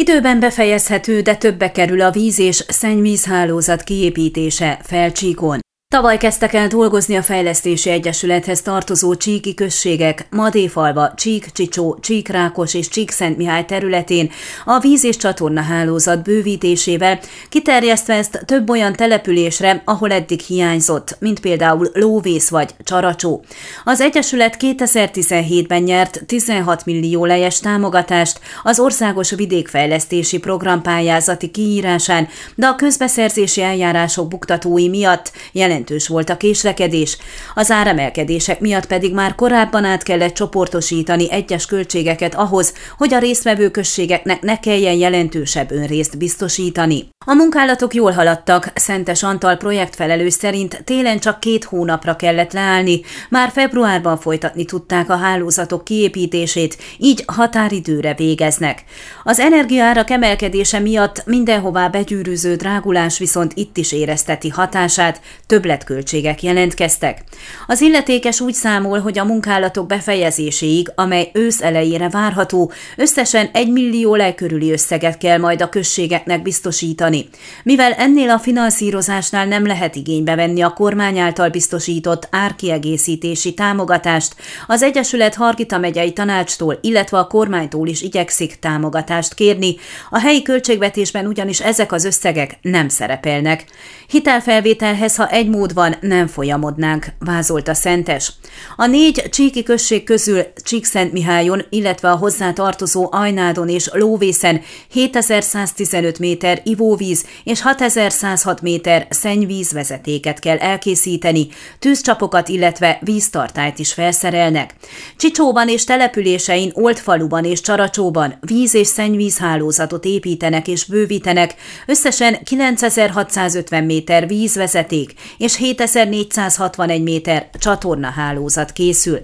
Időben befejezhető, de többe kerül a víz és szennyvízhálózat kiépítése Felcsíkon. Tavaly kezdtek el dolgozni a Fejlesztési Egyesülethez tartozó csíki községek Madéfalva, Csík, Csicsó, Csíkrákos és Csíkszent Mihály területén a víz- és csatorna hálózat bővítésével, kiterjesztve ezt több olyan településre, ahol eddig hiányzott, mint például Lóvész vagy Csaracsó. Az Egyesület 2017-ben nyert 16 millió lejes támogatást az Országos Vidékfejlesztési Program pályázati kiírásán, de a közbeszerzési eljárások buktatói miatt jelent jelentős volt a késlekedés, az áremelkedések miatt pedig már korábban át kellett csoportosítani egyes költségeket ahhoz, hogy a résztvevő községeknek ne kelljen jelentősebb önrészt biztosítani. A munkálatok jól haladtak, Szentes Antal projektfelelős szerint télen csak két hónapra kellett leállni, már februárban folytatni tudták a hálózatok kiépítését, így határidőre végeznek. Az energiaárak emelkedése miatt mindenhová begyűrűző drágulás viszont itt is érezteti hatását, több többletköltségek jelentkeztek. Az illetékes úgy számol, hogy a munkálatok befejezéséig, amely ősz elejére várható, összesen egy millió lej körüli összeget kell majd a községeknek biztosítani. Mivel ennél a finanszírozásnál nem lehet igénybe venni a kormány által biztosított árkiegészítési támogatást, az Egyesület Hargita megyei tanácstól, illetve a kormánytól is igyekszik támogatást kérni, a helyi költségvetésben ugyanis ezek az összegek nem szerepelnek. Hitelfelvételhez, ha egy mód van, nem folyamodnánk, vázolta Szentes. A négy csíki község közül Csíkszentmihályon, illetve a hozzá tartozó Ajnádon és Lóvészen 7115 méter ivóvíz és 6106 méter szennyvízvezetéket kell elkészíteni, tűzcsapokat, illetve víztartályt is felszerelnek. Csicsóban és településein, Oldfaluban és Csaracsóban víz- és szennyvízhálózatot építenek és bővítenek, összesen 9650 méter vízvezeték és 7461 méter csatornahálózat készül.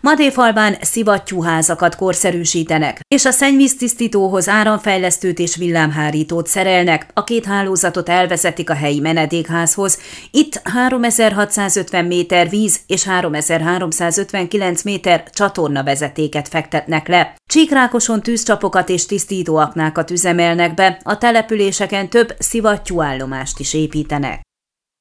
Madéfalván szivattyúházakat korszerűsítenek, és a szennyvíztisztítóhoz áramfejlesztőt és villámhárítót szerelnek, a két hálózatot elvezetik a helyi menedékházhoz, itt 3650 méter víz és 3359 méter csatornavezetéket fektetnek le. Csíkrákoson tűzcsapokat és tisztítóaknákat üzemelnek be, a településeken több szivattyúállomást is építenek.